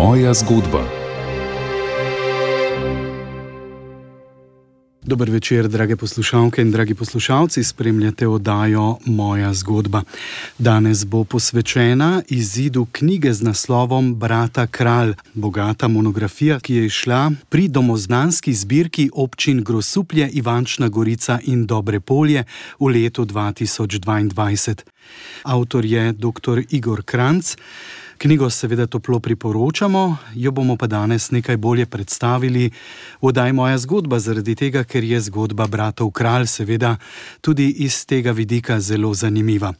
Moja zgodba. Dober večer, drage poslušalke in dragi poslušalci. Spremljate oddajo Moja zgodba. Danes bo posvečena izidu knjige z naslovom Brata Kralj, bogata monografija, ki je išla pri domoznanski zbirki občin Grosuplje, Ivančna Gorica in Dobre Polje v letu 2022. Avtor je dr. Igor Kranc. Knjigo seveda toplo priporočamo, jo bomo pa danes nekaj bolje predstavili. Vodaj moja zgodba, zaradi tega, ker je zgodba bratov Kralj, seveda tudi iz tega vidika zelo zanimiva.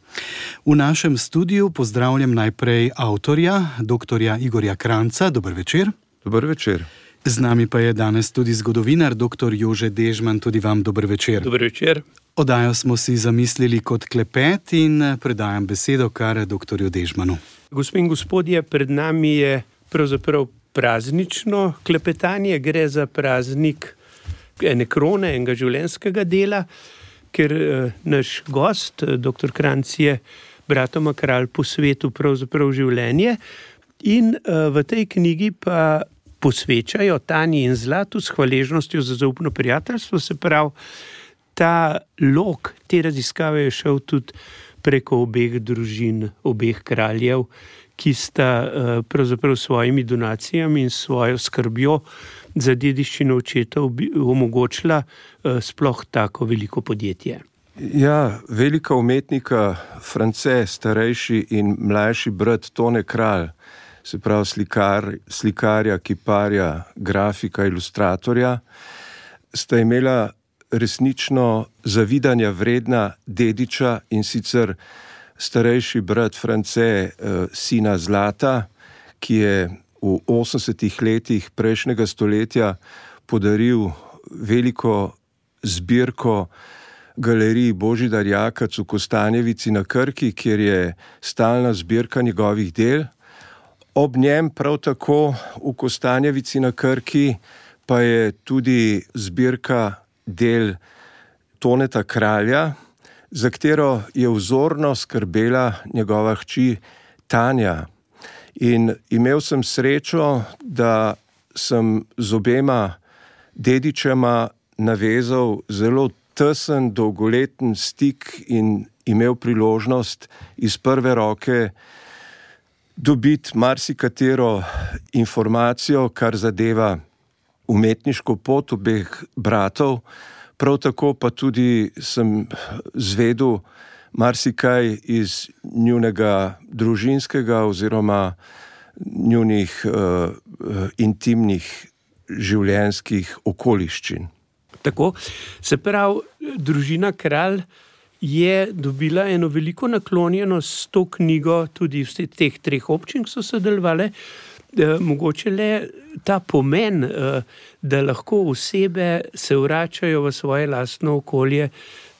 V našem studiu pozdravljam najprej avtorja, dr. Igorja Kranca. Dober večer. Dober večer. Z nami pa je danes tudi zgodovinar, dr. Jože Dežman. Tudi vam dober večer. Dober večer. Odajo smo si zamislili kot klepet in predajam besedo kar dr. Dežmanu. Gospe in gospodje, pred nami je pravzaprav praznično klepetanje, gre za praznik ene krone, enega življenjskega dela, ker eh, naš gost, eh, dr. Kranc, je bratoma kralj po svetu, pravzaprav življenje. In eh, v tej knjigi pa posvečajo Tani in Zlatu s hvaležnostjo za zaupno prijateljstvo, se pravi, ta lok te raziskave je šel tudi preko obeh družin, obeh kraljev, ki sta eh, pravzaprav s svojimi donacijami in svojo skrbjo za dediščino očeta omogočila eh, sploh tako veliko podjetje. Ja, velika umetnika, France, starejši in mlajši brat Tone Kralj, se pravi slikar, slikarja, kiparja, grafika, ilustratorja, sta imela resnično zavidanja vredna dediča in sicer starejši brat France, eh, sina Zlata, ki je v 80-ih letih prejšnjega stoletja podaril veliko zbirko galeriji Božidar Jakac v Kostanjevici na Krki, kjer je stalna zbirka njegovih del. Ob njem prav tako v Kostanjevici na Krki pa je tudi zbirka del Toneta Kralja, za katero je vzorno skrbela njegova hči Tanja. In imel sem srečo, da sem z obema dedičema navezal zelo tesen, dolgoleten stik in imel priložnost iz prve roke dobiti marsikatero informacijo, kar zadeva umetniško pot obeh bratov, prav tako pa tudi sem zvedel marsikaj iz njunega družinskega oziroma njunih uh, intimnih življenjskih okoliščin. Tako se pravi, družina kralj. Je dobila eno veliko naklonjenost s to knjigo, tudi v teh treh občinah, ki so sodelovali, Eh, mogoče le ta pomen, eh, da lahko osebe se vračajo v svoje lastno okolje,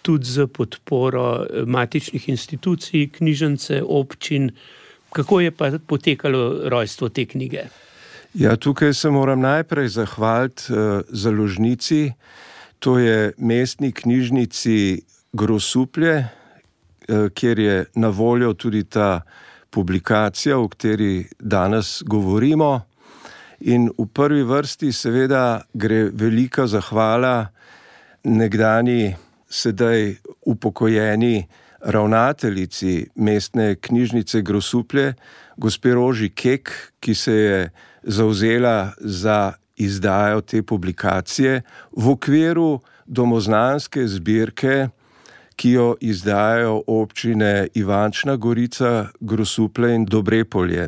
tudi z podporo eh, matičnih institucij, knjižnice, občin. Kako je pa potekalo rojstvo te knjige? Ja, tukaj se moram najprej zahvaliti uh, založnici, to je mestni knjižnici Grosuplje, uh, kjer je na voljo tudi ta publikacija, o kateri danes govorimo. In v prvi vrsti, seveda, gre velika zahvala nekdani, sedaj upokojeni ravnateljici mestne knjižnice Grosuplje, gospe Roži Kek, ki se je zauzela za izdajo te publikacije v okviru domoznanske zbirke ki jo izdajajo občine Ivančna Gorica, Grosuple in Dobrepolje.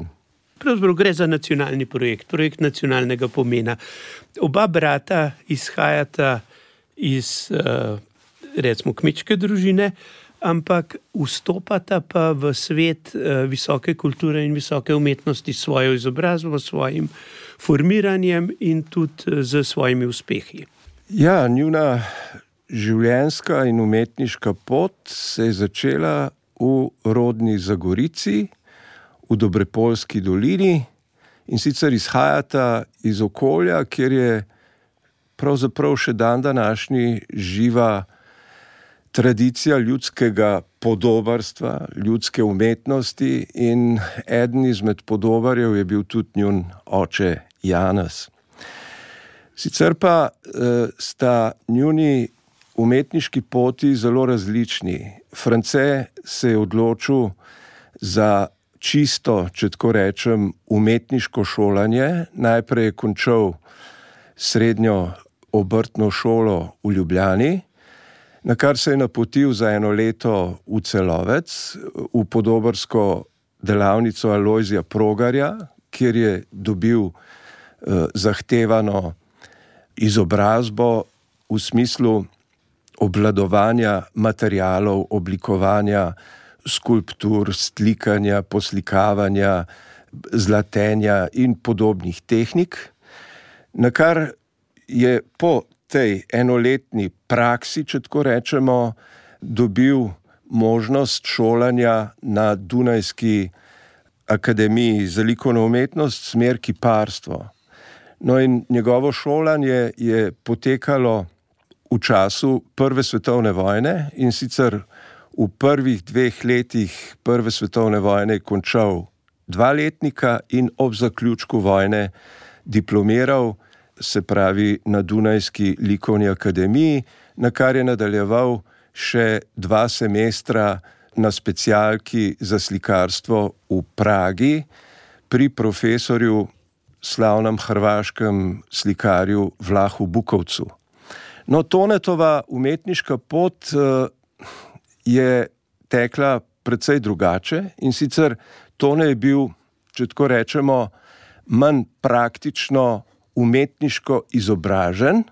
Pravzaprav gre za nacionalni projekt, projekt nacionalnega pomena. Oba brata izhajata iz, eh, recimo, kmečke družine, ampak vstopata pa v svet eh, visoke kulture in visoke umetnosti s svojo izobrazbo, s svojim formiranjem in tudi z eh, svojimi uspehi. Ja, njuna življenjska in umetniška pot se je začela v rodni Zagorici, v Dobrepolski dolini in sicer izhajata iz okolja, kjer je pravzaprav še dan današnji živa tradicija ljudskega podobarstva, ljudske umetnosti in eden izmed podobarjev je bil tudi njun oče Janus. Sicer pa uh, sta njuni umetniški poti zelo različni. France se je odločil za čisto, če tako rečem, umetniško šolanje. Najprej je končal srednjo obrtno šolo v Ljubljani, na kar se je napotil za eno leto v celovec, v podobarsko delavnico Aloizija Progarja, kjer je dobil eh, zahtevano izobrazbo v smislu obvladovanja materijalov, oblikovanja skulptur, slikanja, poslikavanja, zlatenja in podobnih tehnik, na kar je po tej enoletni praksi, če tako rečemo, dobil možnost šolanja na Dunajski akademiji za likovno umetnost, smer kiparstvo. No, in njegovo šolanje je potekalo v času Prve svetovne vojne in sicer v prvih dveh letih Prve svetovne vojne končal dva letnika in ob zaključku vojne diplomiral, se pravi na Dunajski likovni akademiji, na kar je nadaljeval še dva semestra na specialki za slikarstvo v Pragi pri profesorju, slavnem hrvaškem slikarju Vlahu Bukovcu. No, Tonetova umetniška pot uh, je tekla precej drugače in sicer Tone je bil, če tako rečemo, manj praktično umetniško izobražen,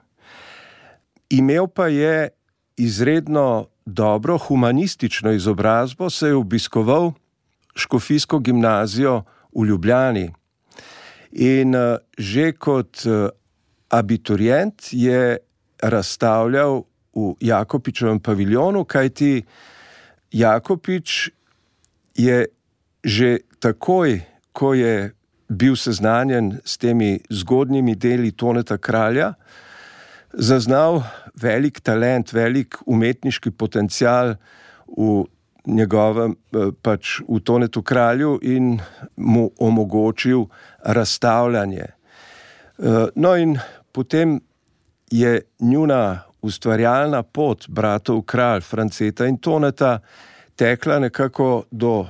imel pa je izredno dobro humanistično izobrazbo, se je obiskoval Škofijsko gimnazijo v Ljubljani. In uh, že kot uh, abiturient je razstavljal v Jakopičevem paviljonu, kajti Jakopič je že takoj, ko je bil seznanjen s temi zgodnjimi deli Toneta Kralja, zaznal velik talent, velik umetniški potencial v njegovem, eh, pač v Tonetu Kralju in mu omogočil razstavljanje. Eh, no, in potem je njuna ustvarjalna pot bratov Kralj, Franceta in Toneta tekla nekako do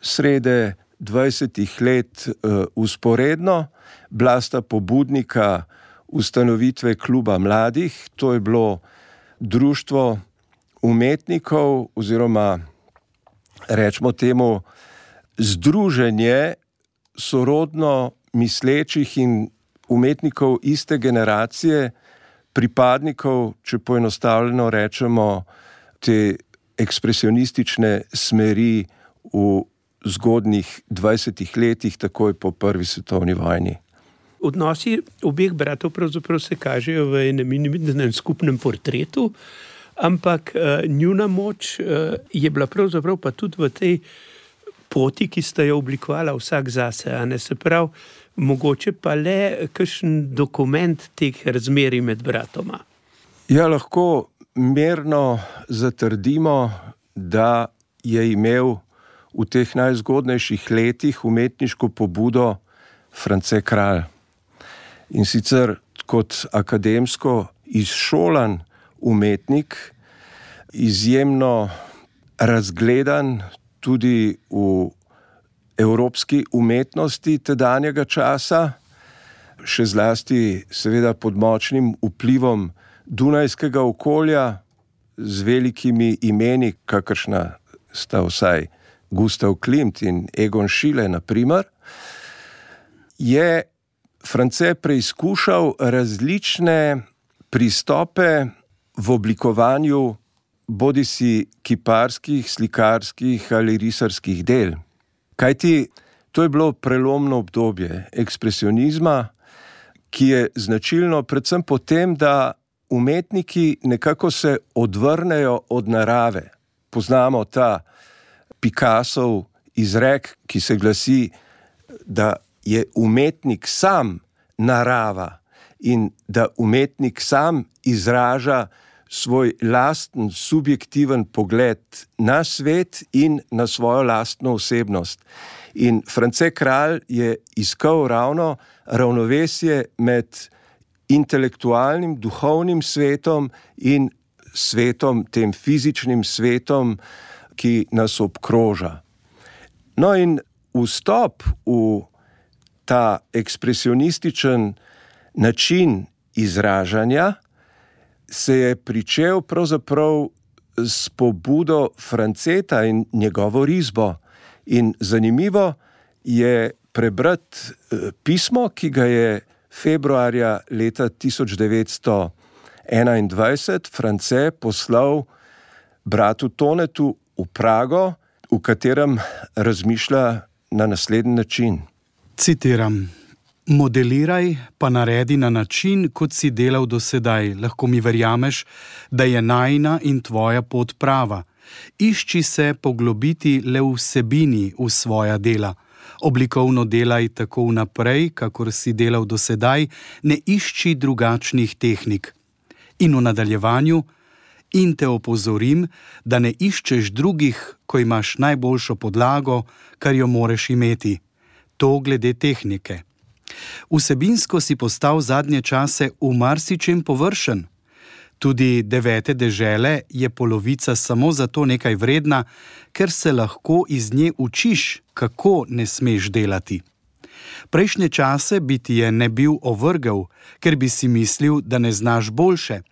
srede 20 let uh, usporedno, bila sta pobudnika ustanovitve kluba mladih, to je bilo društvo umetnikov oziroma rečemo temu združenje sorodno mislečih in umetnikov iste generacije, pripadnikov, če poenostavljeno rečemo, te ekspresionistične smeri v zgodnih 20 letih, takoj po Prvi svetovni vojni. Odnosi obeh bratov pravzaprav se kažejo v enem in skupnem portretu, ampak uh, njuna moč uh, je bila pravzaprav pa tudi v tej poti, ki sta jo oblikovala vsak zase. Se pravi, mogoče pa le kakšen dokument teh razmerij med bratoma. Ja, lahko merno zatrdimo, da je imel v teh najzgodnejših letih umetniško pobudo France Kralj. In sicer kot akademsko izšolan umetnik, izjemno razgledan tudi v evropski umetnosti tedanjega časa, še zlasti, seveda, pod močnim vplivom Dunajskega okolja, z velikimi imeni, kakršna sta vsaj Gustav Klimt in Egon Šile, naprimer, je France preizkušal različne pristope v oblikovanju bodi si kiparskih, slikarskih ali risarskih del. Kaj ti, to je bilo prelomno obdobje ekspresionizma, ki je značilno predvsem po tem, da umetniki nekako se odvrnejo od narave. Poznamo ta Picassov izrek, ki se glasi, da je umetnik sam narava in da umetnik sam izraža svoj lasten, subjektiven pogled na svet in na svojo lastno osebnost. In France Kralj je iskal ravno ravnovesje med intelektualnim, duhovnim svetom in svetom, tem fizičnim svetom, ki nas obkroža. No, in vstop v ta ekspresionističen način izražanja se je pričel pravzaprav s pobudo Franceta in njegovo risbo. In zanimivo je prebrati eh, pismo, ki ga je februarja leta 1921 France poslal bratu Tonetu v Prago, v katerem razmišlja na naslednji način. Citiram: Modeliraj pa naredi na način, kot si delal do sedaj. Lahko mi verjameš, da je najna in tvoja pot prava. Išči se poglobiti le v vsebini v svoja dela. Oblikovno delaj tako naprej, kakor si delal do sedaj, ne išči drugačnih tehnik. In v nadaljevanju, in te opozorim, da ne iščeš drugih, ko imaš najboljšo podlago, kar jo moreš imeti. To glede tehnike. Vsebinsko si postal zadnje čase v marsičem površen. Tudi devete dežele je polovica samo zato nekaj vredna, ker se lahko iz nje učiš, kako ne smeš delati. Prejšnje čase bi ti je ne bil ovrgel, ker bi si mislil, da ne znaš boljše,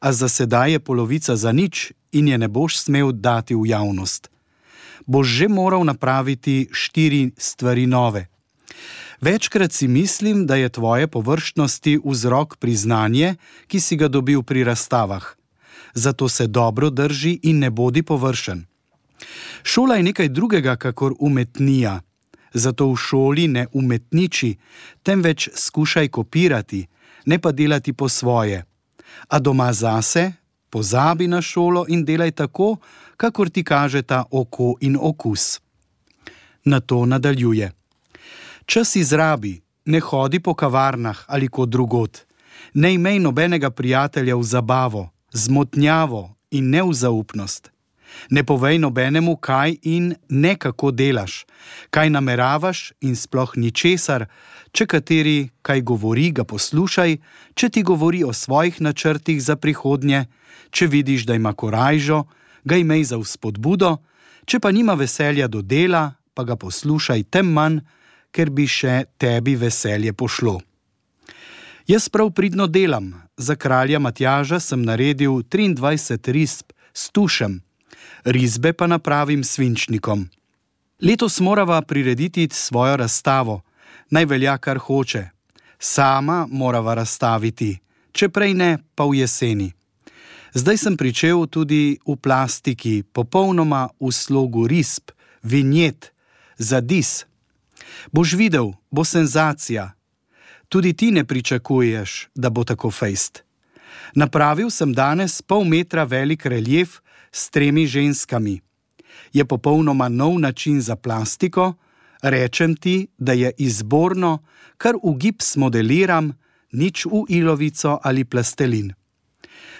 a za sedaj je polovica za nič in je ne boš smel dati v javnost. Boš že moral napraviti štiri stvari nove. Večkrat si mislim, da je tvoje površnosti vzrok priznanje, ki si ga dobil pri razstavah. Zato se dobro drži in ne bodi površen. Šola je nekaj drugega, kakor umetnija. Zato v šoli ne umetniči, temveč skušaj kopirati, ne pa delati po svoje. A doma zase, pozabi na šolo in delaj tako, kakor ti kaže ta oko in okus. Na to nadaljuje. Čas izrabi, ne hodi po kavarnah ali kot drugot, ne imej nobenega prijatelja v zabavo, zmotnjavo in neuzaupnost. Ne povej nobenemu, kaj in ne kako delaš, kaj nameravaš in sploh ničesar, če kateri kaj govori, ga poslušaj, če ti govori o svojih načrtih za prihodnje, če vidiš, da ima korajžo, ga imej za vzpodbudo, če pa nima veselja do dela, pa ga poslušaj tem manj, ker bi še tebi veselje pošlo. Jaz prav pridno delam, za kralja Matjaža sem naredil 23 risb s tušem, risbe pa napravim svinčnikom. Letos morava prirediti svojo razstavo, naj velja kar hoče. Sama morava razstaviti, če prej ne, pa v jeseni. Zdaj sem pričel tudi v plastiki, popolnoma v slogu risb, vinjet, zadis, Boš videl, bo senzacija. Tudi ti ne pričakuješ, da bo tako fejst. Napravil sem danes pol metra velik relief s tremi ženskami. Je popolnoma nov način za plastiko, rečem ti, da je izborno, kar v gips modeliram, nič v ilovico ali plastelin.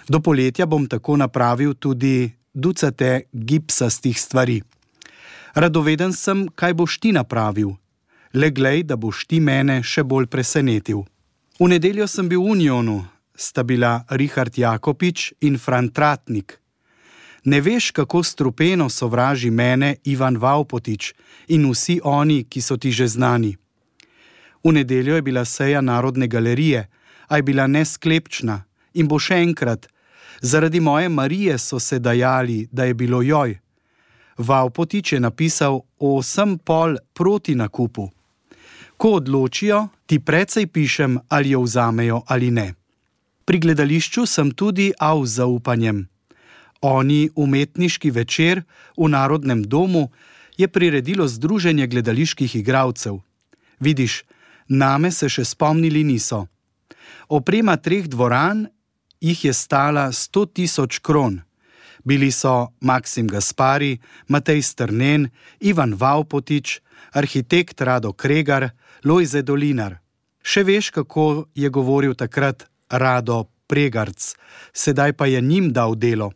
Do poletja bom tako napravil tudi ducate gipsastih stvari. Radoveden sem, kaj boš ti napravil, le glej, da boš ti mene še bolj presenetil. V nedeljo sem bil v Unionu, sta bila Richard Jakopič in Fran Tratnik. Ne veš, kako strupeno sovraži mene Ivan Vaupotič in vsi oni, ki so ti že znani. V nedeljo je bila seja Narodne galerije, a je bila nesklepčna in bo še enkrat. Zaradi moje Marije so se dajali, da je bilo joj. Vaupotič je napisal osem pol proti nakupu. Ko odločijo, ti precej pišem, ali jo vzamejo ali ne. Pri gledališču sem tudi av z zaupanjem. Oni umetniški večer v Narodnem domu je priredilo Združenje gledaliških igralcev. Vidiš, name se še spomnili niso. Oprema treh dvoran jih je stala 100 tisoč kron. Bili so Maksim Gaspari, Matej Strnen, Ivan Vaupotič, arhitekt Rado Kregar, Lojze Dolinar. Še veš, kako je govoril takrat Rado pregarc, sedaj pa je njim dal delo.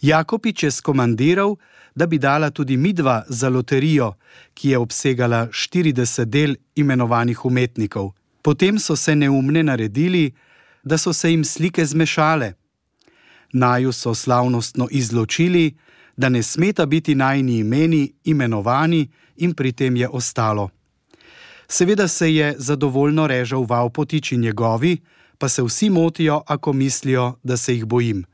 Jakopič je skomandiral, da bi dala tudi midva za loterijo, ki je obsegala 40 del imenovanih umetnikov. Potem so se neumne naredili, da so se jim slike zmešale. Naju so slavnostno izločili, da ne smeta biti najni imeni imenovani, in pri tem je ostalo. Seveda se je zadovoljno režal Vaupotič in njegovi, pa se vsi motijo, ako mislijo, da se jih bojim.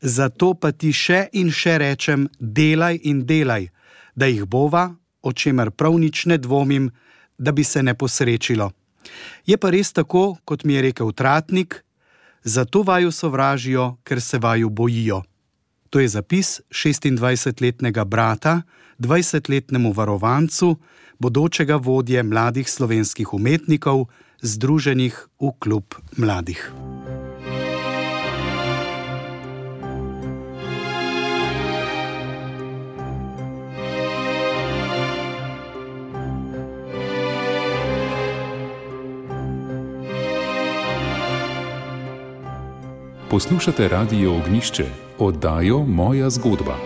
Zato pa ti še in še rečem: delaj in delaj, da jih bova, o čemer prav nič ne dvomim, da bi se ne posrečilo. Je pa res tako, kot mi je rekel Tratnik, zato vaju sovražijo, ker se vaju bojijo. To je zapis 26-letnega brata 20-letnemu varovancu, bodočega vodje mladih slovenskih umetnikov, združenih v klub mladih. Poslušate radio Ognišče, oddajo Moja zgodba.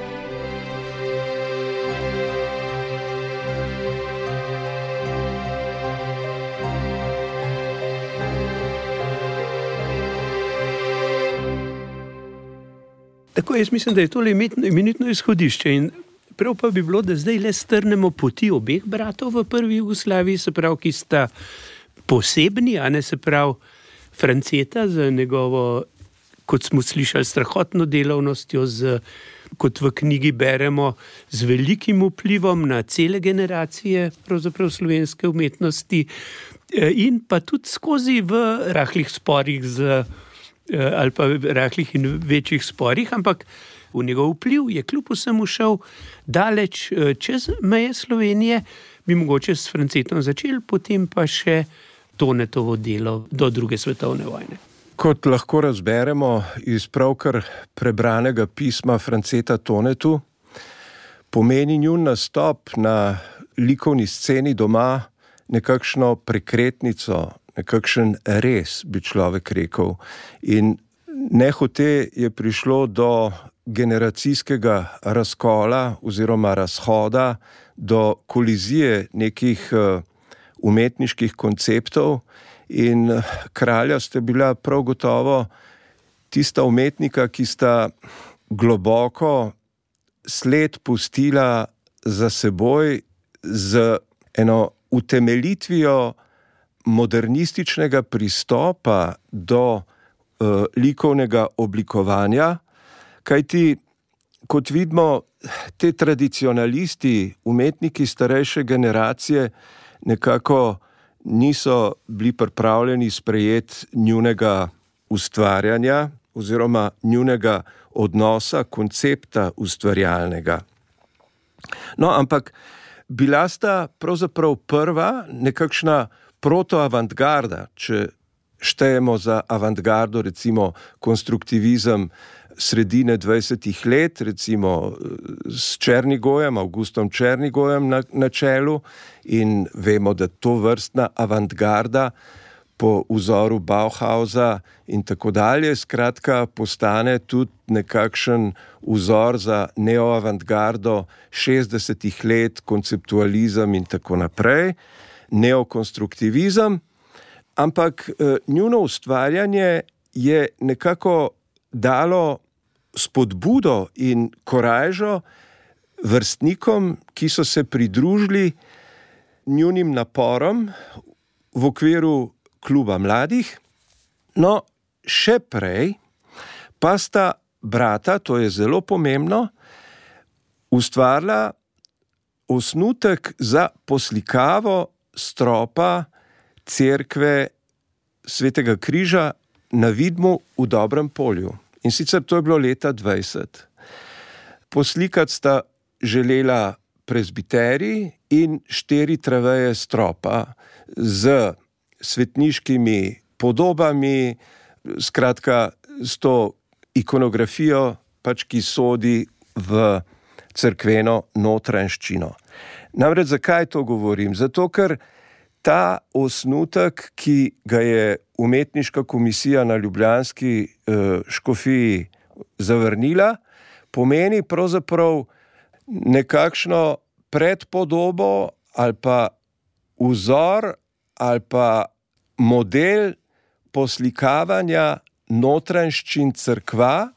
Tako jaz mislim, da je to imenitno izhodišče. Prav pa bi bilo, da zdaj le strnemo poti obeh bratov v prvi Jugoslaviji, se pravi, ki sta posebni, a ne se pravi, Franceta za njegovo kot smo slišali, strahotno delovnostjo, z, kot v knjigi beremo, z velikim vplivom na cele generacije slovenske umetnosti, eh, in pa tudi skozi v rahlih sporih, z, eh, ali pa rahlih in večjih sporih, ampak v njegov vpliv je kljub vsemu šel daleč eh, čez meje Slovenije, bi mogoče s Francetom začel, potem pa še Tonetovo delo do druge svetovne vojne. Kot lahko razberemo iz pravkar prebranega pisma Franceta Tonetu, pomeni njun nastop na likovni sceni doma nekakšno prekretnico, nekakšen res, bi človek rekel. In nehote je prišlo do generacijskega razkola oziroma razhoda, do kolizije nekih uh, umetniških konceptov. In eh, kralja sta bila prav gotovo tista umetnika, ki sta globoko sled pustila za seboj z eno utemeljitvijo modernističnega pristopa do uh, likovnega oblikovanja, kajti, kot vidimo, te tradicionalisti, umetniki starejše generacije, nekako niso bili pripravljeni sprejeti njunega ustvarjanja oziroma njunega odnosa, koncepta ustvarjalnega. No, ampak bila sta pravzaprav prva nekakšna protoavantgarda, če štejemo za avantgardo, recimo konstruktivizem sredine 20. let, recimo s Črnigojem, Augustom Črnigojem na, na čelu, in vemo, da to vrstna avantgarda po vzoru Bauhausa in tako dalje, skratka, postane tudi nekakšen vzor za neoavantgardo 60. let, konceptualizem in tako naprej, neokonstruktivizem. Ampak eh, njuno ustvarjanje je nekako dalo spodbudo in korajžo vrstnikom, ki so se pridružili njunim naporom v okviru kluba mladih. No, še prej pa sta brata, to je zelo pomembno, ustvarila osnutek za poslikavo stropa cerkve svetega križa na vidmu v dobrem polju. In sicer to je bilo leta 20. Poslikati sta želela prezbiteri in štiri traveje stropa z svetniškimi podobami, skratka, s to ikonografijo, pač ki sodi v crkveno notranjščino. Namreč zakaj to govorim? Zato, ker ta osnutek, ki ga je umetniška komisija na Ljubljanski uh, škofiji zavrnila, pomeni pravzaprav nekakšno predpodobo ali pa vzor ali pa model poslikavanja notranjščin crkva,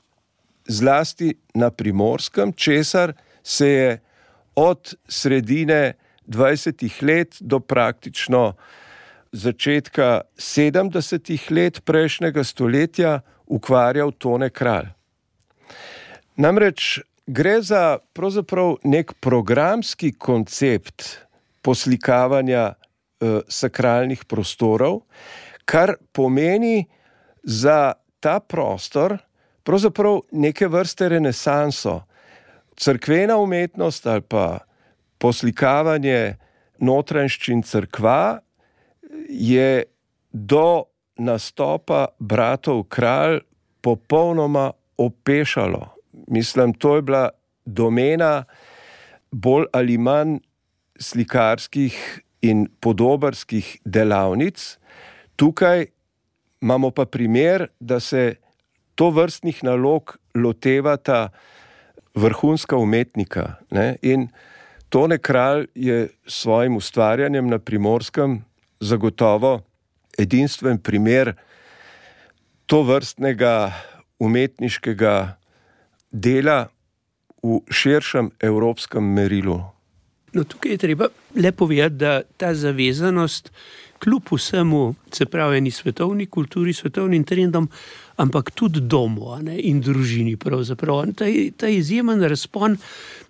zlasti na primorskem, česar se je od sredine 20. let do praktično začetka 70. let prejšnjega stoletja ukvarjal Tone Kralj. Namreč gre za nek programski koncept poslikavanja eh, sakralnih prostorov, kar pomeni za ta prostor pravzaprav neke vrste renesanso. Crkvena umetnost ali pa poslikavanje notranjščin crkva je do nastopa bratov kralj popolnoma opešalo. Mislim, to je bila domena bolj ali manj slikarskih in podobarskih delavnic. Tukaj imamo pa primer, da se to vrstnih nalog lotevata vrhunska umetnika. Ne? In Tone Kralj je s svojim ustvarjanjem na primorskem zagotovo edinstven primer to vrstnega umetniškega dela v širšem evropskem merilu. No, tukaj je treba lepo povedati, da ta zavezanost, kljub vsemu, se pravi, ni svetovni kulturi, svetovnim trendom, ampak tudi domu ne, in družini. Ta, ta izjemen razpon,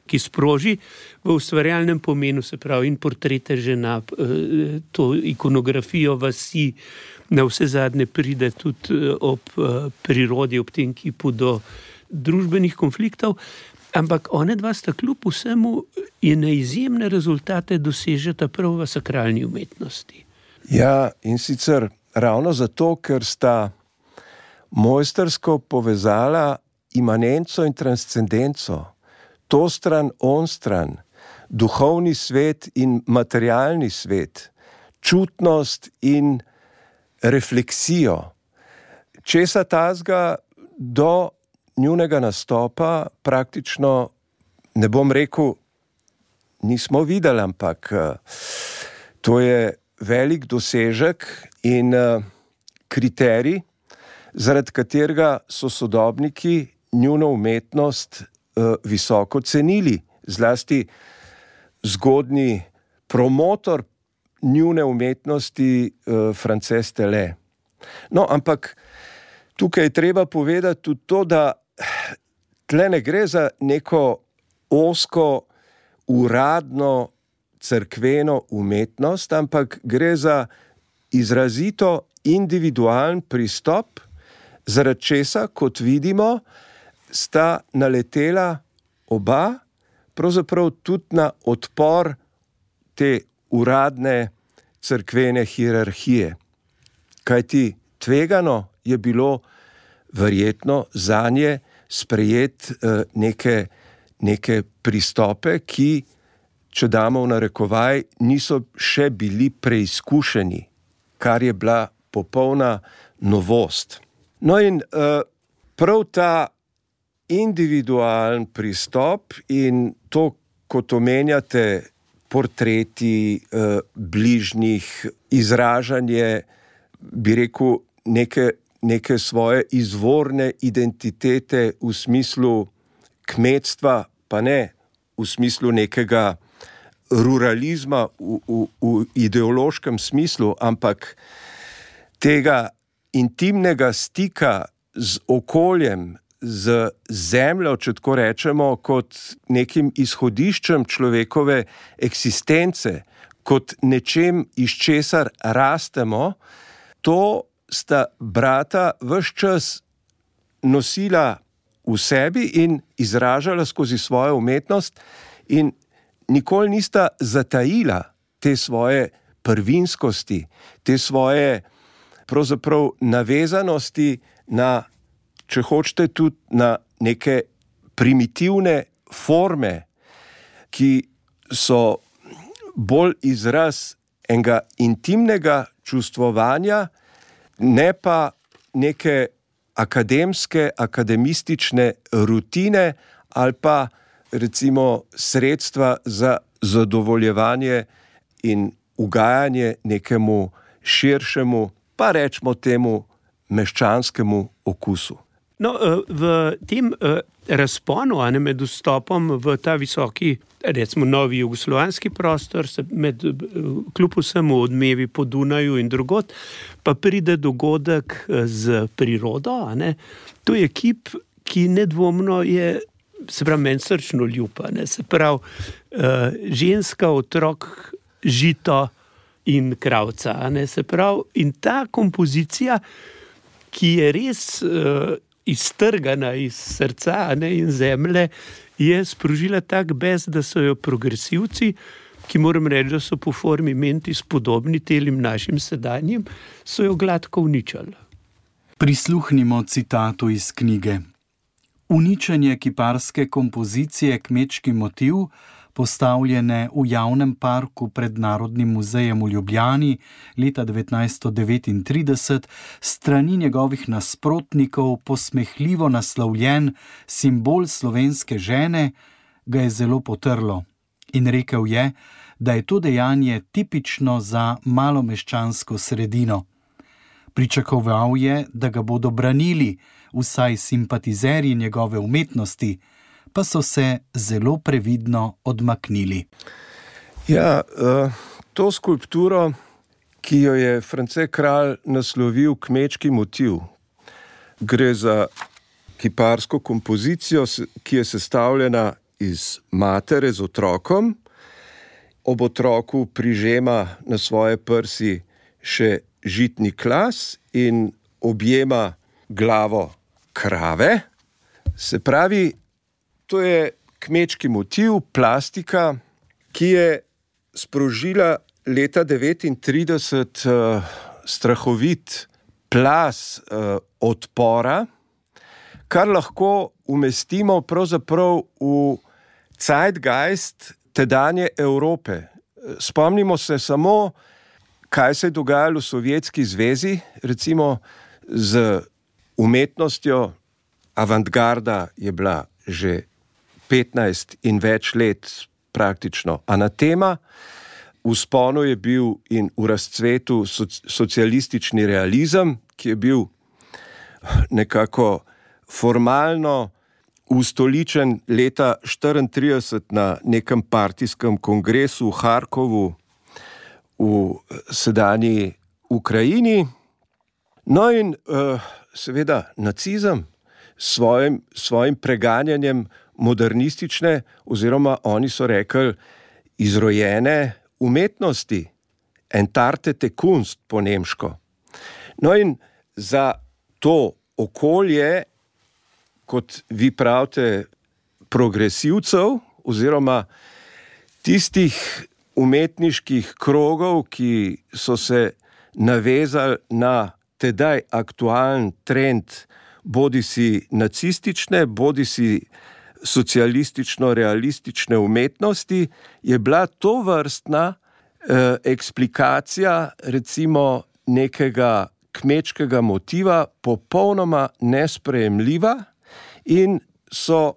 ki sproži v ustvarjalnem pomenu, se pravi, in portrete žena, eh, to ikonografijo vasi, na vse zadnje pride tudi eh, ob eh, prirodi, ob tem kipu do družbenih konfliktov. Ampak one dva sta kljub vsemu in na izjemne rezultate dosežeta prav v sakralni umetnosti. Ja, in sicer ravno zato, ker sta mojstersko povezala imanenco in transcendenco, to stran, on stran, duhovni svet in materialni svet, čutnost in refleksijo. Česa tazga do njunega nastopa praktično ne bom rekel, nismo videli, ampak eh, to je velik dosežek in eh, kriterij, zaradi katerega so sodobniki njuno umetnost visoko cenili, zlasti zgodni promotor njune umetnosti, Frances Tele. No, ampak tukaj je treba povedati tudi to, da tle ne gre za neko osko, uradno, crkveno umetnost, ampak gre za izrazito individualen pristop, zaradi česa, kot vidimo, sta naletela oba, pravzaprav tudi na odpor te uradne crkvene hierarhije. Kaj ti tvegano je bilo verjetno za nje sprejeti uh, neke, neke pristope, ki, če damo v narekovaj, niso še bili preizkušeni, kar je bila popolna novost. No, in uh, prav ta individualen pristop in to, kot omenjate, portreti uh, bližnjih, izražanje, bi rekel, neke neke svoje izvorne identitete v smislu kmetstva, pa ne v smislu nekega ruralizma v, v, v ideološkem smislu, ampak tega intimnega stika z okoljem, z zemljo, če tako rečemo, kot nekim izhodiščem človekove eksistence, kot nečem, iz česar rastemo, to sta brata vse čas nosila v sebi in izražala skozi svojo umetnost, in nikoli nista zatajila te svoje prvinskosti, te svoje pravzaprav navezanosti na, če hočete, tudi na neke primitivne forme, ki so bolj izraz enega intimnega čustvovanja, ne pa neke akademske, akademistične rutine ali pa recimo sredstva za zadovoljevanje in ugajanje nekemu širšemu, pa rečemo temu, meščanskemu okusu. No, eh, v tem eh, razponu, ne med vstopom v ta visoki, recimo, novi jugoslovanski prostor, med, eh, kljub vsemu odmevi po Dunaju in drugot, pa pride dogodek z prirodo. To je kip, ki nedvomno je, se pravi, meni srčno ljuba. Se pravi, ženska, otrok, žito in kravca. Se pravi, in ta kompozicija. Ki je res uh, iztrgana iz srca ne, in zemlje, je sprožila tak bes, da so jo progresivci, ki moram reči, da so po formi menti spodobni telim našim sedanjim, so jo gladko uničali. Prisluhnimo citatu iz knjige. Uničenje kiparske kompozicije Kmečki motiv postavljene v javnem parku pred Narodnim muzejem v Ljubljani leta 1939, strani njegovih nasprotnikov posmehljivo naslovljen simbol slovenske žene, ga je zelo potrlo in rekel je, da je to dejanje tipično za malomeščansko sredino. Pričakoval je, da ga bodo branili vsaj simpatizerji njegove umetnosti, pa so se zelo previdno odmaknili. Ja, eh, to skulpturo, ki jo je France Kralj naslovil Kmečki motiv, gre za kiparsko kompozicijo, ki je sestavljena iz matere z otrokom, ob otroku prižema na svoje prsi še žitni klas in objema glavo krave. Se pravi, to je kmečki motiv, plastika, ki je sprožila leta 1939 uh, strahovit plas uh, odpora, kar lahko umestimo pravzaprav v zeitgeist tedanje Evrope. Spomnimo se samo, kaj se je dogajalo v Sovjetski zvezi, recimo z umetnostjo, avantgarda je bila že 15 in več let praktično anatema. V sponu je bil in v razcvetu socialistični realizem, ki je bil nekako formalno ustoličen leta 1934 na nekem partijskem kongresu v Harkovu v sedanji Ukrajini. No in uh, seveda nacizem s svojim, svojim preganjanjem modernistične, oziroma oni so rekli, izrojene umetnosti, entarte te kunst po nemško. No, in za to okolje, kot vi pravite, progresivcev, oziroma tistih umetniških krogov, ki so se navezali na tedaj aktualen trend, bodi si nacistične, bodi si socialistično-realistične umetnosti, je bila to vrstna eh, eksplikacija recimo nekega kmečkega motiva popolnoma nesprejemljiva in so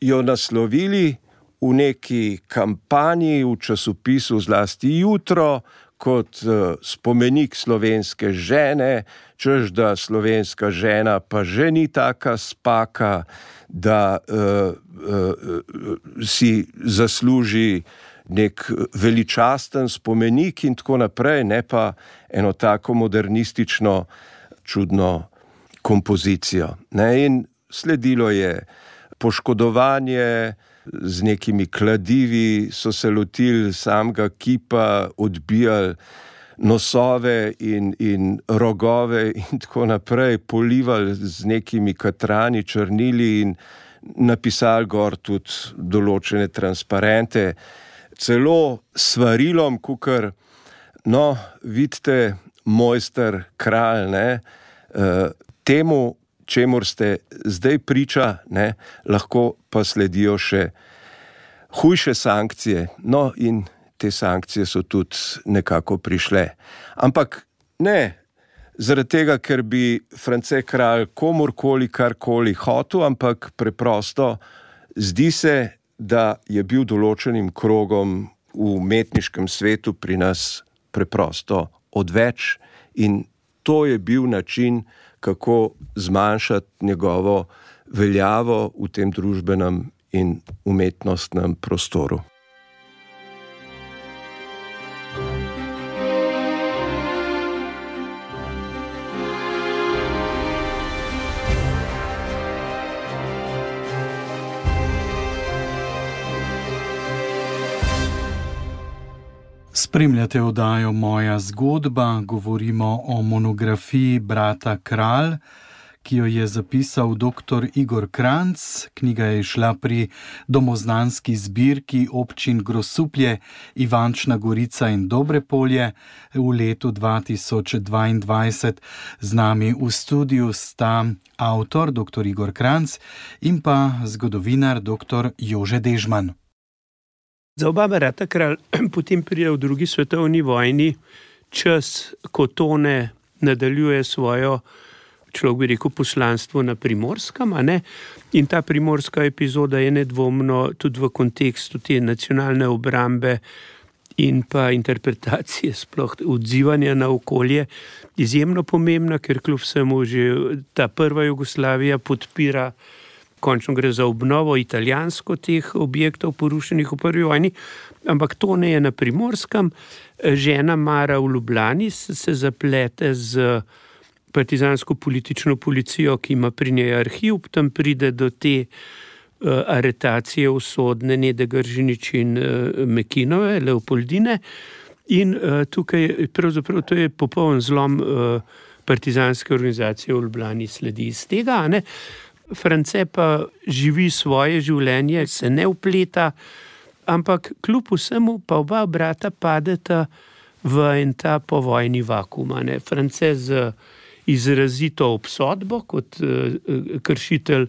jo naslovili v neki kampanji, v časopisu zlasti jutro, kot uh, spomenik slovenske žene, čež da slovenska žena pa že ni taka spaka, da uh, uh, si zasluži nek veličasten spomenik in tako naprej, ne pa eno tako modernistično, čudno kompozicijo. Ne? In sledilo je poškodovanje, z nekimi kladivi so se lotili samega kipa, odbijali nosove in, in rogove, in tako naprej, polivali z nekimi katrani, črnili in napisali gor tudi določene transparente, celo svarilom, kukar, no, vidite, mojster, kralj, ne, uh, temu čemu ste zdaj priča, ne, lahko pa sledijo še hujše sankcije. No, in te sankcije so tudi nekako prišle. Ampak ne. Zaradi tega, ker bi France kralj komorkoli karkoli hotel, ampak preprosto zdi se, da je bil določenim krogom v umetniškem svetu pri nas preprosto odveč in to je bil način, kako zmanjšati njegovo veljavo v tem družbenem in umetnostnem prostoru. Spremljate oddajo Moja zgodba, govorimo o monografiji brata Kralj ki jo je zapisal dr. Igor Kranc. Knjiga je šla pri domoznanski zbirki občin Grosuplje, Ivančna Gorica in Dobre polje v letu 2022. Z nami v studiu sta avtor dr. Igor Kranc in pa zgodovinar dr. Jože Dežman. Za oba brata kralj potem pride v drugi svetovni vojni čas, ko tone nadaljuje svojo človek bi rekel, poslanstvo na primorskem. In ta primorska epizoda je nedvomno tudi v kontekstu te nacionalne obrambe in pa interpretacije, sploh odzivanja na okolje, izjemno pomembna, ker kljub vsemu že ta prva Jugoslavija podpira. Končno gre za obnovo italijansko teh objektov, porušenih v prvi vojni, ampak to ne je na primorskem. Žena Mara v Ljubljani se zaplete z partizansko politično policijo, ki ima pri njej arhiv, tam pride do te uh, aretacije usodne Nedegržinič in uh, Mekinove, Leopoldine. In uh, tukaj pravzaprav to je popoln zlom uh, partizanske organizacije v Ljubljani sledi iz tega. Ne? France pa živi svoje življenje, se ne upleta, ampak kljub vsemu pa oba brata padeta v en ta povojni vakum. France z izrazito obsodbo kot uh, kršitelj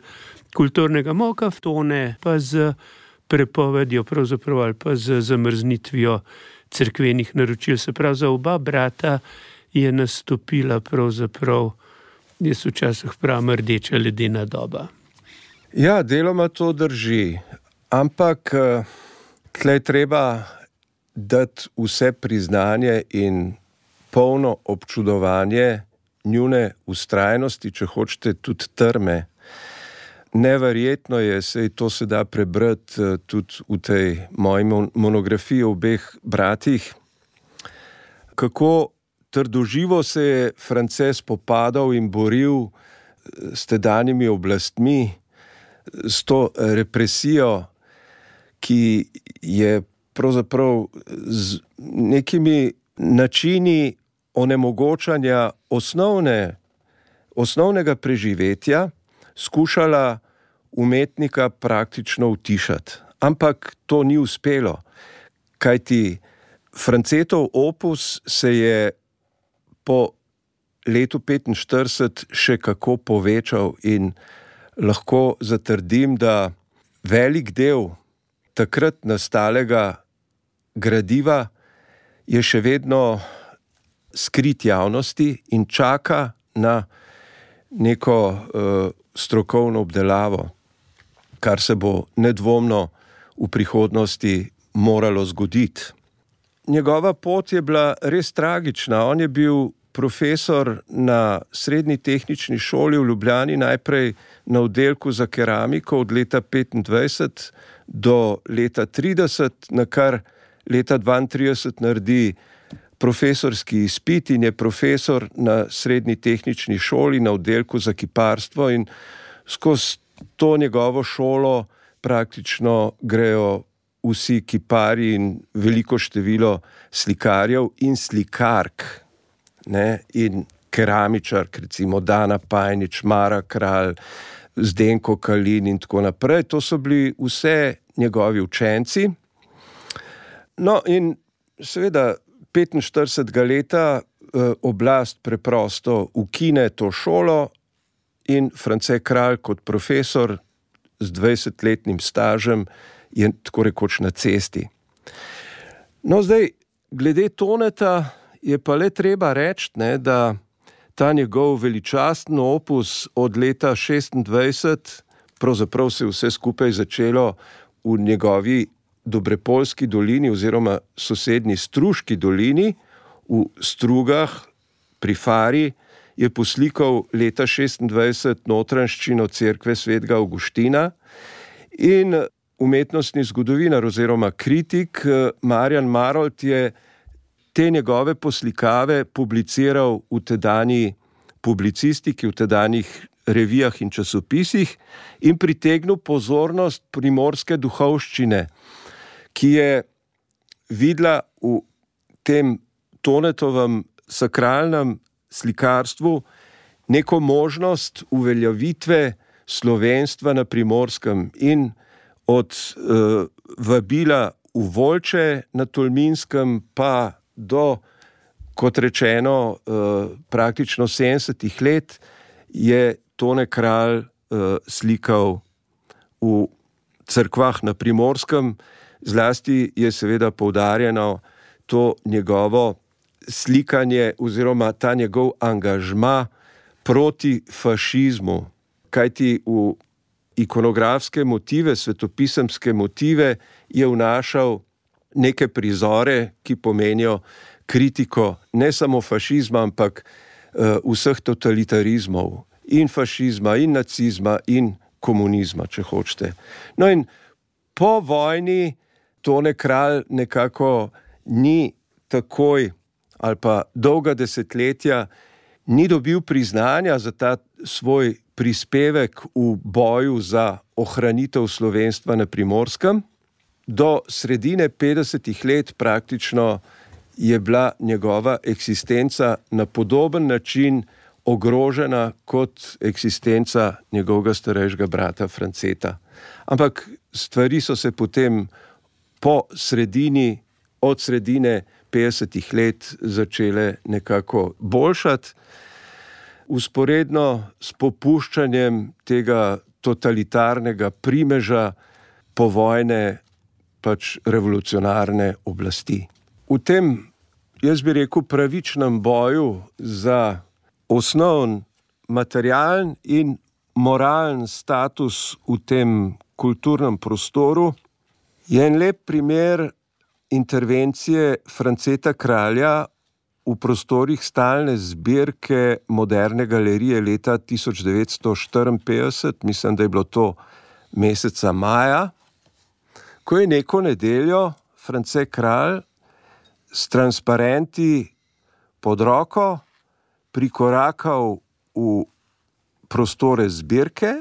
kulturnega moka, tone pa z prepovedjo, pravzaprav ali pa z zamrznitvijo crkvenih naročil. Se pravi, za oba brata je nastopila pravzaprav, jaz včasih pravim, rdeča ledena doba. Ja, deloma to drži, ampak eh, tle treba dati vse priznanje in polno občudovanje njune ustrajnosti, če hočete, tudi trme. Neverjetno je, se to se da prebrati eh, tudi v tej moji monografiji o obeh bratih, kako trdoživo se je Frances popadal in boril eh, s tedanjimi oblastmi, s to represijo, ki je pravzaprav z nekimi načini onemogočanja osnovne, osnovnega preživetja skušala umetnika praktično utišati. Ampak to ni uspelo, kajti Francetov opus se je po letu 1945 še kako povečal in lahko zatrdim, da velik del takrat nastalega gradiva je še vedno skrit javnosti in čaka na neko uh, strokovno obdelavo, kar se bo nedvomno v prihodnosti moralo zgoditi. Njegova pot je bila res tragična. On je bil profesor na srednji tehnični šoli v Ljubljani, najprej na oddelku za keramiko od leta 25 do leta 30, na kar leta 32 naredi profesorski izpit in je profesor na srednji tehnični šoli na oddelku za kiparstvo in skozi to njegovo šolo praktično grejo vsi kipari in veliko število slikarjev in slikark ne, in keramičark, recimo Dana Pajnič, Mara Kralj, Zdenko Kalin in tako naprej. To so bili vse njegovi učenci. No in seveda 45 leta eh, oblast preprosto ukine to šolo in France Kralj kot profesor z 20-letnim stažem je tako rekoč na cesti. No, zdaj, glede toneta, je pa le treba reči, ne, da ta njegov veličasten opus od leta 26, pravzaprav se je vse skupaj začelo v njegovi Dobrepolski dolini oziroma sosednji Struški dolini, v Strugah pri Fari, je poslikal leta 26 notranščino cerkve svetega Augustina in umetnostni zgodovinar oziroma kritik Marjan Marolt je te njegove poslikave publiciral v tedajni publicistiki, v tedajnih revijah in časopisih in pritegnil pozornost primorske duhovščine, ki je videla v tem tonetovem sakralnem slikarstvu neko možnost uveljavitve slovenstva na primorskem in od uh, vabila v Volče na Tolminskem pa do, kot rečeno, uh, praktično 70 let je Tone Kralj uh, slikal v crkvah na primorskem, zlasti je seveda poudarjeno to njegovo slikanje oziroma ta njegov angažma proti fašizmu, kajti v ikonografske motive, svetopisemske motive je vnašal neke prizore, ki pomenijo kritiko ne samo fašizma, ampak uh, vseh totalitarizmov, in fašizma, in nacizma, in komunizma, če hočete. No, in po vojni tone kralj nekako ni takoj ali pa dolga desetletja ni dobil priznanja za ta svoj prispevek v boju za ohranitev slovenstva na primorskem. Do sredine 50-ih let praktično je bila njegova eksistenca na podoben način ogrožena kot eksistenca njegovega starejšega brata Franceta. Ampak stvari so se potem po sredini, od sredine 50-ih let začele nekako boljšati. Usporedno s popuščanjem tega totalitarnega primeža povojne, pač revolucionarne oblasti. V tem, jaz bi rekel, pravičnem boju za osnovn materialen in moralen status v tem kulturnem prostoru, je en lep primer intervencije Franceta Kralja v prostorih stalne zbirke moderne galerije leta 1954, mislim, da je bilo to meseca maja, ko je neko nedeljo France Kralj s transparenti pod roko prikorakal v prostore zbirke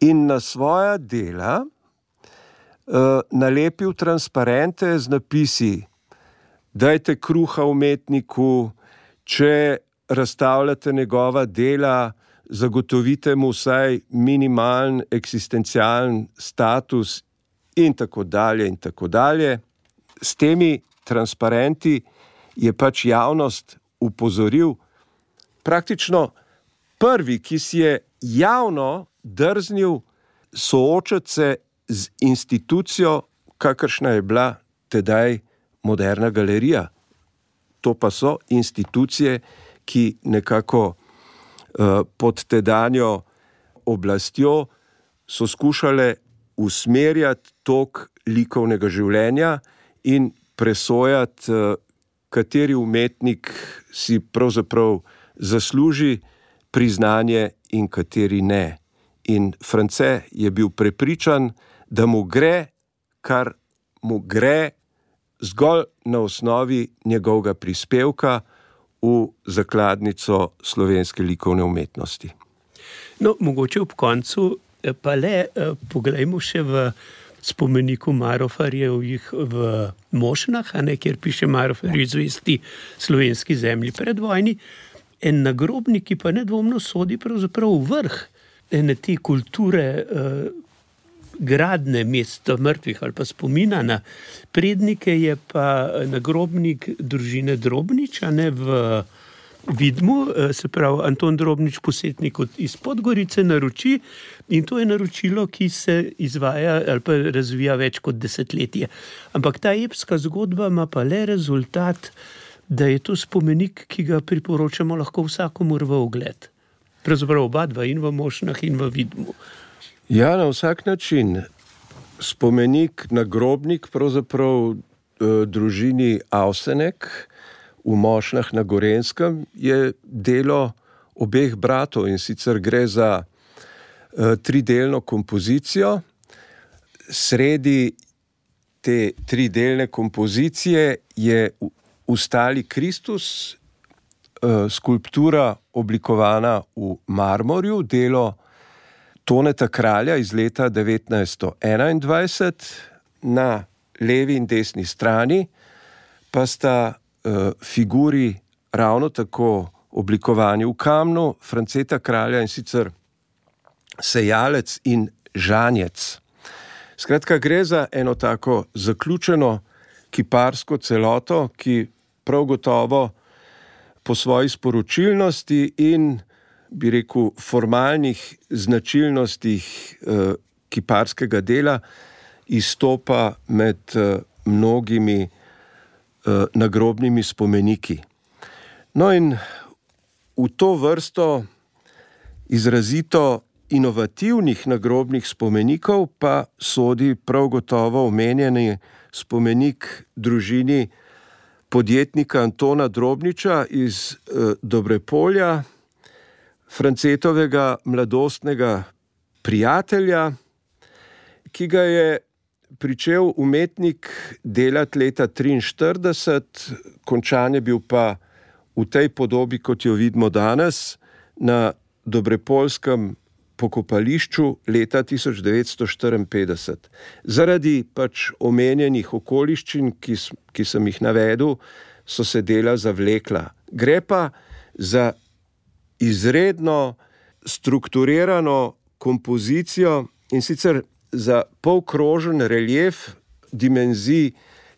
in na svoja dela uh, nalepil transparente z napisi: Dajte kruha umetniku, če razstavljate njegova dela, zagotovite mu vsaj minimalen eksistencialen status, in tako dalje. In tako dalje. S temi transparenti je pač javnost upozoril, praktično prvi, ki si je javno drznil soočati se z institucijo, kakršna je bila tedaj moderna galerija. To pa so institucije, ki nekako uh, pod tedanjo oblastjo so skušale usmerjati tok likovnega življenja in presojati, uh, kateri umetnik si pravzaprav zasluži priznanje in kateri ne. In France je bil prepričan, da mu gre, kar mu gre, zgolj na osnovi njegovega prispevka v zakladnico slovenske likovne umetnosti. No, mogoče ob koncu eh, pa le eh, pogledajmo še v spomeniku Marofarjevih v Mošnah, ne, kjer piše Marofarjev zvesti slovenski zemlji pred vojni. En nagrobnik, ki pa nedvomno sodi v vrh ene te kulture, eh, gradne mesta mrtvih ali pa spomina na prednike, je pa nagrobnik družine Drobniča ne, v vidimo, eh, se pravi, Anton Drobnič, posetnik iz Podgorice, naroči in to je naročilo, ki se izvaja ali pa razvija več kot desetletje. Ampak ta epska zgodba ima pa le rezultat, da je to spomenik, ki ga priporočamo lahko vsakomur v ogled. Pravzaprav oba dva, in v Mošnah, in v Vidmu. Ja, na vsak način. Spomenik na grobnik, pravzaprav eh, družini Avsenek v Mošnah na Gorenskem, je delo obeh bratov in sicer gre za uh, tridelno kompozicijo. Sredi te tridelne kompozicije je ustali Kristus, uh, skulptura oblikovana v marmorju, delo Toneta Kralja iz leta 1921, na levi in desni strani pa sta uh, figuri ravno tako oblikovani v kamnu, Franceta kralja in sicer sejalec in žanjec. Skratka, gre za eno tako zaključeno kiparsko celoto, ki prav gotovo po svoji sporočilnosti in bi rekel formalnih značilnostih eh, kiparskega dela izstopa med eh, mnogimi uh, nagrobnimi spomeniki. No, in v to vrsto izrazito inovativnih nagrobnih spomenikov pa sodi prav gotovo omenjeni spomenik družini podjetnika Antona Drobniča iz uh, Dobrepolja, Francetovega mladostnega prijatelja, ki ga je pričel umetnik delati leta 1943, končan je bil pa v tej podobi, kot jo vidimo danes, na Dobrepolskem pokopališču leta 1954. Zaradi pač omenjenih okoliščin, ki, ki sem jih navedel, so se dela zavlekla. Gre pa za izredno strukturirano kompozicijo in sicer za polkrožen relief dimenzij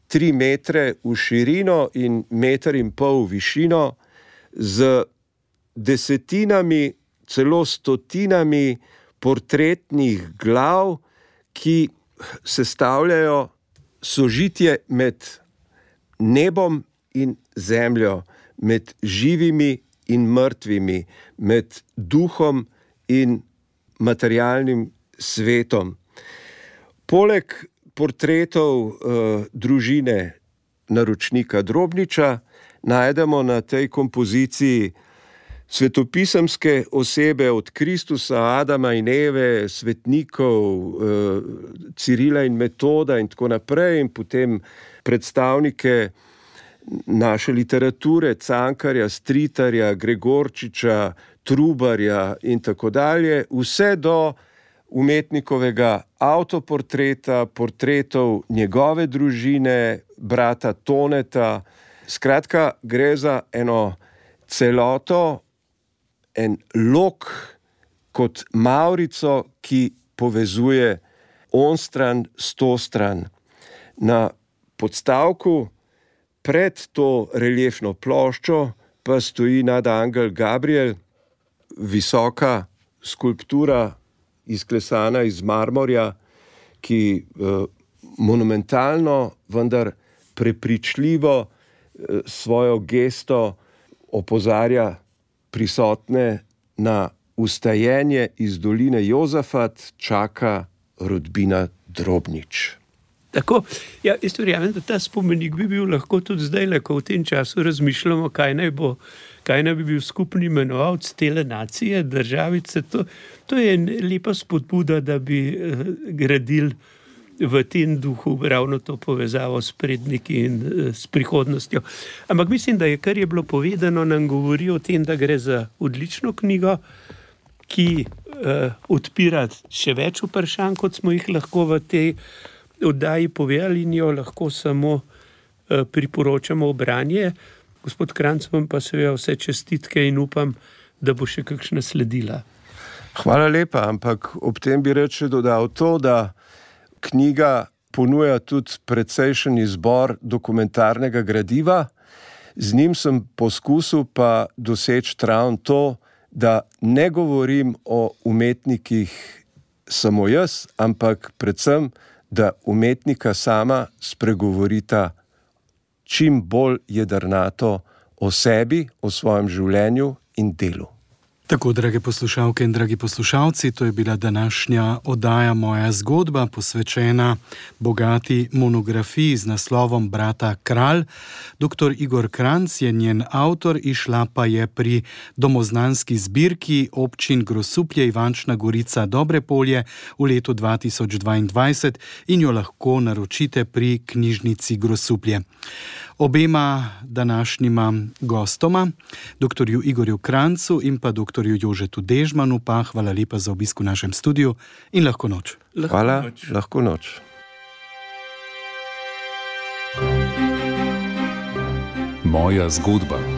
3 metre v širino in meter in pol v višino, z desetinami, celo stotinami portretnih glav, ki sestavljajo sožitje med nebom in zemljo, med živimi in mrtvimi, med duhom in materialnim svetom. Poleg portretov uh, družine naročnika Drobniča najdemo na tej kompoziciji svetopisemske osebe od Kristusa, Adama in Eve, svetnikov, uh, Cirila in Metoda in tako naprej, in potem predstavnike naše literature, Cankarja, Stritarja, Gregorčiča, Trubarja in tako dalje, vse do umetnikovega avtoportreta, portretov njegove družine, brata Toneta. Skratka, gre za eno celoto, en lok kot Maurico, ki povezuje on stran s to stran. Na podstavku pred to reliefno ploščo pa stoji nad Angel Gabriel, visoka skulptura izklesana iz marmorja, ki uh, monumentalno, vendar prepričljivo uh, svojo gesto opozarja prisotne na ustajenje iz doline Jozafat, čaka rodbina Drobnič. Tako, ja, jaz verjamem, da ta spomenik bi bil lahko tudi zdaj, ko v tem času razmišljamo, kaj naj bo kaj naj bi bil skupni imenovalec te nacije, državice. To, to je lepa spodbuda, da bi uh, gradili v tem duhu ravno to povezavo s predniki in uh, s prihodnostjo. Ampak mislim, da je kar je bilo povedano, nam govori o tem, da gre za odlično knjigo. Ki uh, odpira še več vprašanj, kot smo jih lahko v tej oddaji povedali, in jo lahko samo uh, priporočamo v branje. Gospod Kranc, vam pa seveda vse čestitke in upam, da bo še kakšna sledila. Hvala lepa, ampak ob tem bi reče dodal to, da knjiga ponuja tudi precejšen izbor dokumentarnega gradiva. Z njim sem poskusil pa doseči travm to, da ne govorim o umetnikih samo jaz, ampak predvsem, da umetnika sama spregovorita čim bolj jedrnato o sebi, o svojem življenju in delu. Tako, drage poslušalke in dragi poslušalci, to je bila današnja oddaja Moja zgodba, posvečena bogati monografiji z naslovom Brata Kralj. Dr. Igor Kranc je njen avtor, išla pa je pri domoznanski zbirki občin Grosuplje Ivančna Gorica Dobre polje v letu 2022 in jo lahko naročite pri knjižnici Grosuplje. Obema današnjima gostoma, dr. Igorju Krancu in pa dr. Jožetu Dežmanu, pa hvala lepa za obisk v našem studiu in lahko noč. Lahko hvala, noč. lahko noč. Moja zgodba.